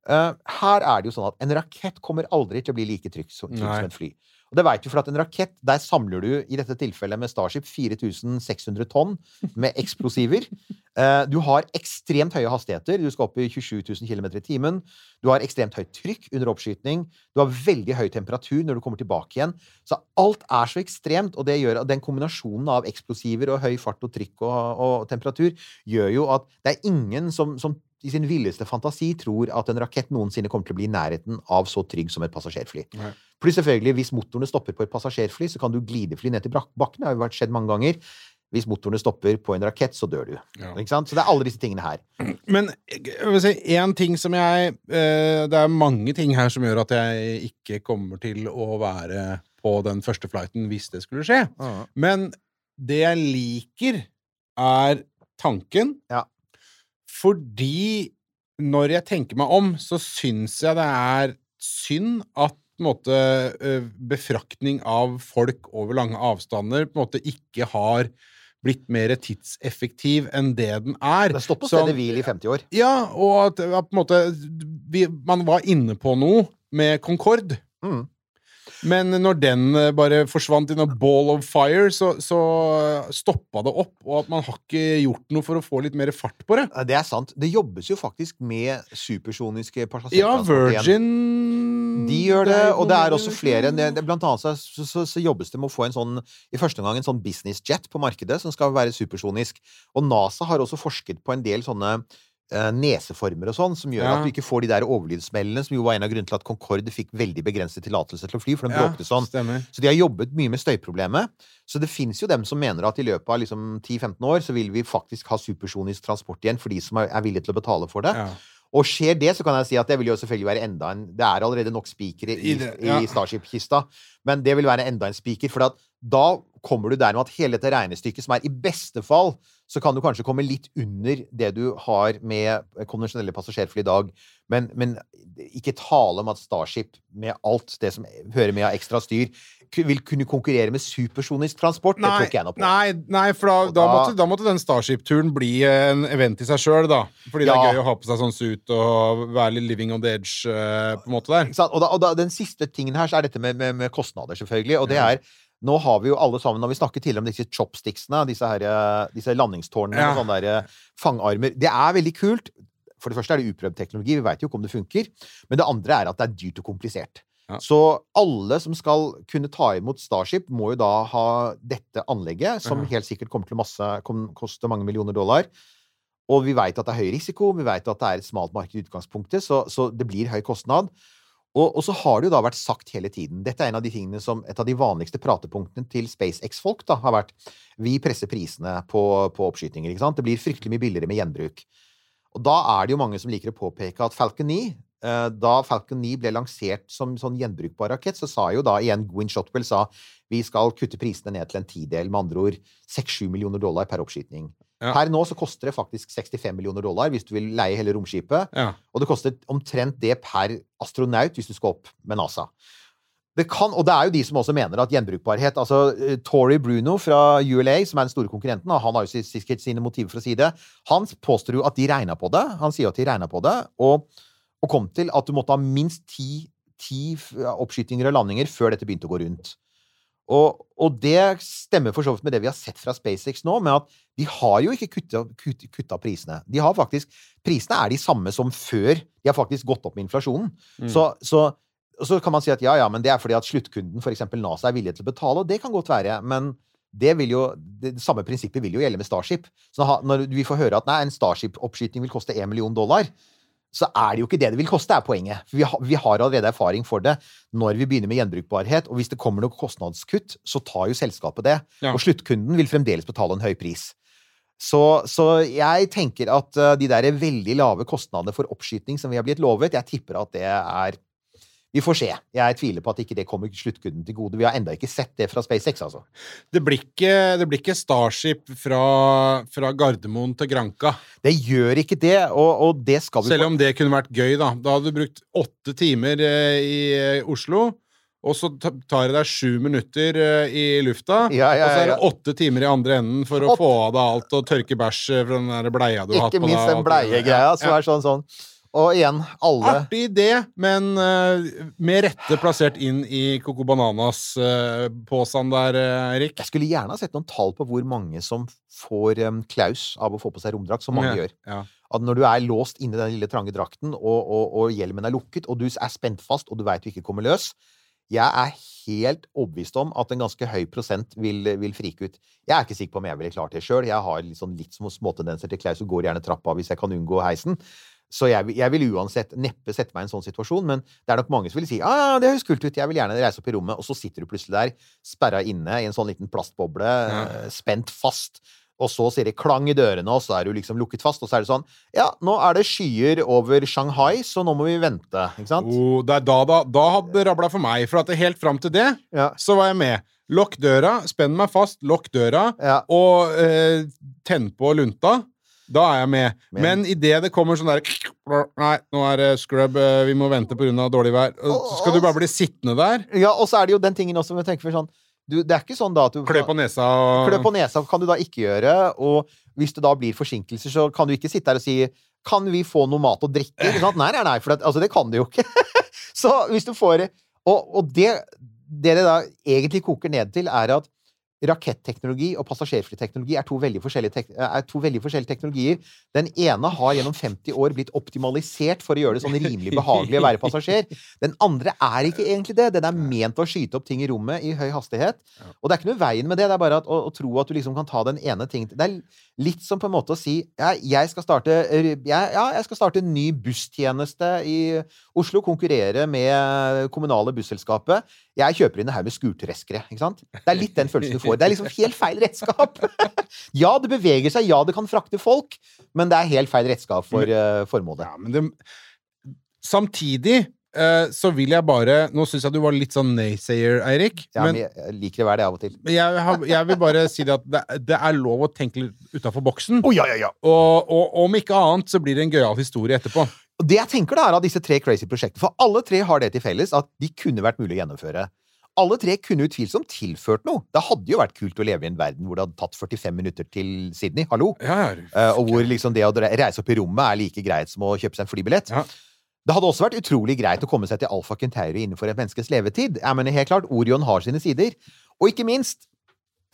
Uh, her er det jo sånn at en rakett kommer aldri til å bli like trygg som, trygg som et fly. Og det vet du for at en rakett, der samler du i dette tilfellet med Starship 4600 tonn med eksplosiver. Eh, Du har ekstremt høye hastigheter. Du skal opp i 27 000 km i timen. Du har ekstremt høyt trykk under oppskyting. Du har veldig høy temperatur når du kommer tilbake igjen. Så alt er så ekstremt, og det gjør at den kombinasjonen av eksplosiver og høy fart og trykk og, og temperatur gjør jo at det er ingen som, som i sin villeste fantasi tror at en rakett noensinne kommer til å bli i nærheten av så trygg som et passasjerfly. Nei. Pluss selvfølgelig, hvis motorene stopper på et passasjerfly, så kan du glidefly ned til bakken. Det har jo vært skjedd mange ganger. Hvis motorene stopper på en rakett, så dør du. Ja. Så det er alle disse tingene her. Men vil si, en ting som jeg eh, Det er mange ting her som gjør at jeg ikke kommer til å være på den første flighten hvis det skulle skje. Men det jeg liker, er tanken. Ja. Fordi når jeg tenker meg om, så syns jeg det er synd at på en måte, eh, befraktning av folk over lange avstander på en måte ikke har blitt mer tidseffektiv enn det den er. Det har stått på stedet hvil i 50 år. Ja, og at, at på en måte vi, Man var inne på noe med Concorde. Mm. Men når den eh, bare forsvant i noe ball of fire, så, så stoppa det opp. Og at man har ikke gjort noe for å få litt mer fart på det. Det er sant. Det jobbes jo faktisk med supersoniske Ja. Virgin De gjør det, og det er også flere. Blant annet så, så, så, jobbes det med å få en sånn, i første omgang en sånn business jet på markedet som skal være supersonisk. Og NASA har også forsket på en del sånne eh, neseformer og sånn, som gjør Ja. at du ikke får de der overlydsmellene, som jo var en av grunnene til at Concorde fikk veldig begrenset tillatelse til å fly, for den Ja, bråkte sånn. Stemmer. Så de har jobbet mye med støyproblemet. Så det fins jo dem som mener at i løpet av liksom 10-15 år så vil vi faktisk ha supersonisk transport igjen for de som er villige til å betale for det. Ja. Og skjer det, så kan jeg si at det vil jo selvfølgelig være enda en Det er allerede nok spikere i, I ja. i Starship-kista, men det vil være enda en spiker. For da kommer du der med at hele dette regnestykket, som er i beste fall, så kan du kanskje komme litt under det du har med konvensjonelle passasjerfly i dag. Men, men ikke tale om at Starship, med alt det som hører med av ekstra styr, vil kunne konkurrere med supersonisk transport. det tok jeg noe på. nei, nei, for da, da, da- måtte, da måtte den Starship-turen bli en event i seg sjøl, da. Fordi det er gøy å ha på seg sånn suit og være litt living on the edge, eh, på en måte der. Og, da, og den siste tingen her, så er dette med, med, med kostnader, selvfølgelig. Og det er Nå har vi jo alle sammen, når vi snakket tidligere om disse chopsticksene, disse, her, eh, disse landingstårnene Ja. og sånne der eh, fangarmer Det er veldig kult. For det første er det uprøvd teknologi, vi veit jo ikke om det funker. Men det andre er at det er dyrt og komplisert. Ja. Så alle som skal kunne ta imot Starship, må jo da ha dette anlegget, som Ja. helt sikkert kommer til masse, kom, koste mange millioner dollar. Og vi veit at det er høy risiko, vi veit at det er et smalt marked i utgangspunktet, så, så det blir høy kostnad. Og, og så har det jo da vært sagt hele tiden Dette er en av de tingene som Et av de vanligste pratepunktene til SpaceX-folk da har vært Vi presser prisene på, på oppskytinger. ikke sant? Det blir fryktelig mye billigere med gjenbruk. Og da er det jo mange som liker å påpeke at Falcon 9 eh, Da Falcon 9 ble lansert som sånn gjenbrukbar rakett, så sa jo da igjen Gwyn Shotwell sa vi skal kutte prisene ned til en tidel, med andre ord 6-7 millioner dollar per oppskyting. Ja. Her nå så koster det faktisk 65 millioner dollar hvis du vil leie hele romskipet. Ja. Og det koster omtrent det per astronaut hvis du skal opp med NASA. Det kan, og det er jo de som også mener at gjenbrukbarhet altså Tori Tory Bruno fra ULA, som er den store konkurrenten, og han har jo sikkert sine motiver for å si det, han påstår jo at de regna på det. Han sier at de regna på det, og, og kom til at du måtte ha minst ti, ti oppskytinger og landinger før dette begynte å gå rundt. Og, og det stemmer for så vidt med det vi har sett fra SpaceX nå, med at de har jo ikke kutta, kut, kutta prisene. De har faktisk, Prisene er de samme som før. De har faktisk gått opp med inflasjonen. Mm. Så, så, så kan man si at ja, ja, men det er fordi at sluttkunden, f.eks. NASA, er villig til å betale, og det kan godt være, men det, jo, det samme prinsippet vil jo gjelde med Starship. Så når vi får høre at nei, en Starship-oppskyting vil koste 1 million dollar, så er det jo ikke det det vil koste, er poenget. For vi, har- vi har allerede erfaring for det når vi begynner med gjenbrukbarhet. Og hvis det kommer noe kostnadskutt, så tar jo selskapet det. Ja. Og sluttkunden vil fremdeles betale en høy pris. Så, så jeg tenker at eh, de der veldig lave kostnadene for oppskyting som vi har blitt lovet, jeg tipper at det er Vi får se. Jeg tviler på at ikke det kommer sluttkunden til gode. Vi har enda ikke sett det fra SpaceX, altså. Det blir ikke, det blir ikke Starship fra, fra Gardermoen til Granca. Det gjør ikke det, og, og det skal vi Selv om det kunne vært gøy, da. Da hadde du brukt åtte timer eh, i eh, Oslo, og så tar det deg sju minutter eh, i lufta. Ja, ja, Og så er det åtte timer i andre enden for å Åtte- få av deg alt og tørke bæsj fra den der bleia du har hatt på deg. Ikke minst den bleiegreia som er sånn sånn. Og igjen, alle Artig idé, men uh, med rette plassert inn i Coco Bananas-posen der, eh, Erik. Jeg skulle gjerne ha sett noen tall på hvor mange som får um, klaus av å få på seg romdrakt, som mange Ja, gjør. Ja. At når du er låst inni den lille trange drakten, og, og, og hjelmen er lukket, og du er spent fast, og du veit du ikke kommer løs Jeg er helt overbevist om at en ganske høy prosent vil, vil frike ut. Jeg er ikke sikker på om jeg ville klart det sjøl. Jeg har litt, sånn, litt små småtendenser til klaus og går gjerne trappa hvis jeg kan unngå heisen. Så jeg, jeg vil uansett neppe sette meg i en sånn situasjon, men det er nok mange som vil si ah, det høres kult ut, jeg vil gjerne reise opp i rommet, og så sitter du plutselig der, sperra inne i en sånn liten plastboble, ja. spent fast, og så sier det klang i dørene, og så er du liksom lukket fast, og så er det sånn Ja, nå er det skyer over Shanghai, så nå må vi vente, ikke sant? Oh, det er da, da, da hadde det rabla for meg, for at helt fram til det, Ja. så var jeg med. Lokk døra, spenn meg fast, lokk døra, Ja. og eh, tenn på lunta. Da er jeg med. Men- Men idet det kommer sånn der Nei, nå er det scrub, eh, vi må vente pga. dårlig vær. Så skal du bare bli sittende der, ja, og så er det jo den tingen også, sånn du, Det er ikke sånn da at du klø på nesa og Klø på nesa kan du da ikke gjøre, og hvis det da blir forsinkelser, så kan du ikke sitte der og si Kan vi få noe mat og drikke? Nei, nei, nei, for det, altså, det kan du jo ikke. så hvis du får Og, og det, det det da egentlig koker ned til, er at raketteknologi og passasjerflyteknologi er to veldig tek er to veldig forskjellige teknologier. Den ene har gjennom 50 år blitt optimalisert for å gjøre det sånn rimelig behagelig å være passasjer. Den andre er ikke egentlig det. Den er ment å skyte opp ting i rommet i høy hastighet. Og det er ikke noe veien med det. Det er bare at, å, å tro at du liksom kan ta den ene ting Det er litt som på en måte å si ja, jeg skal starte, jeg, ja, jeg skal starte en ny busstjeneste i Oslo. Konkurrere med kommunale busselskapet. Jeg kjøper inn en haug med skurtreskere. Ikke sant? Det er litt den følelsen du får. Det er liksom helt feil redskap. ja, det beveger seg, ja, det kan frakte folk, men det er helt feil redskap for uh, formålet. Ja, men det Samtidig eh, så vil jeg bare Nå syns jeg du var litt sånn naysayer, Eirik. Ja, men men jeg liker å være det av og til. jeg, har, jeg vil bare si det at det, det er lov å tenke litt utafor boksen. Oh, ja, ja, ja. Og, og om ikke annet så blir det en gøyal historie etterpå. Og det jeg tenker da er av disse tre crazy prosjektene, for alle tre har det til felles at de kunne vært mulig å gjennomføre. Alle tre kunne utvilsomt tilført noe. Det hadde jo vært kult å leve i en verden hvor det hadde tatt 45 minutter til Sydney. Hallo? Ja, uh, og hvor liksom det å reise opp i rommet er like greit som å kjøpe seg en flybillett. Ja. Det hadde også vært utrolig greit å komme seg til Alfa Kentauri innenfor et menneskes levetid. Jeg mener helt klart, Orion har sine sider. Og ikke minst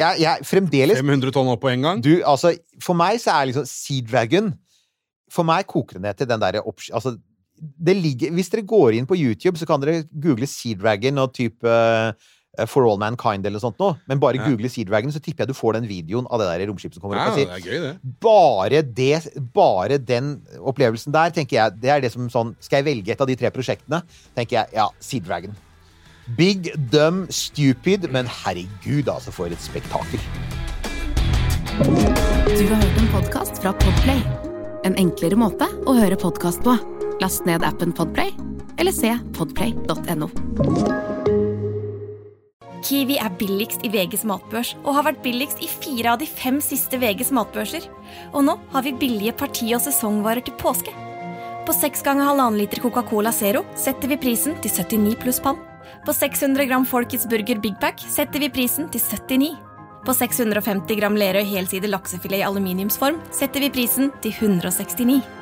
jeg, jeg fremdeles 500 tonn opp på en gang. du, altså, For meg så er liksom Sea Dragon For meg koker det ned til den derre altså, ligger, Hvis dere går inn på YouTube, så kan dere google Sea Dragon og type eh, For All Mankind eller noe sånt noe. Men bare Ja. google Sea Dragon, så tipper jeg du får den videoen av det der romskipet som kommer Ja, opp. og det er gøy, det. bare, det, bare den opplevelsen der, tenker jeg, det er det som sånn Skal jeg velge et av de tre prosjektene, tenker jeg ja, Sea Dragon. Big, dumb, stupid, men herregud, altså, for et spektakel. Du har hørt en podkast fra Podplay. En enklere måte å høre podkast på. Last ned appen Podplay, eller se podplay.no. Kiwi er billigst i VGs matbørs og har vært billigst i fire av de fem siste VGs matbørser. Og nå har vi billige parti- og sesongvarer til påske. På 6 ganger halvannen liter Coca-Cola Zero setter vi prisen til 79 pluss pann. På 600 gram Folkets Burger Big Pack setter vi prisen til 79. På 650 gram Lerøy helside laksefilet i aluminiumsform setter vi prisen til 169.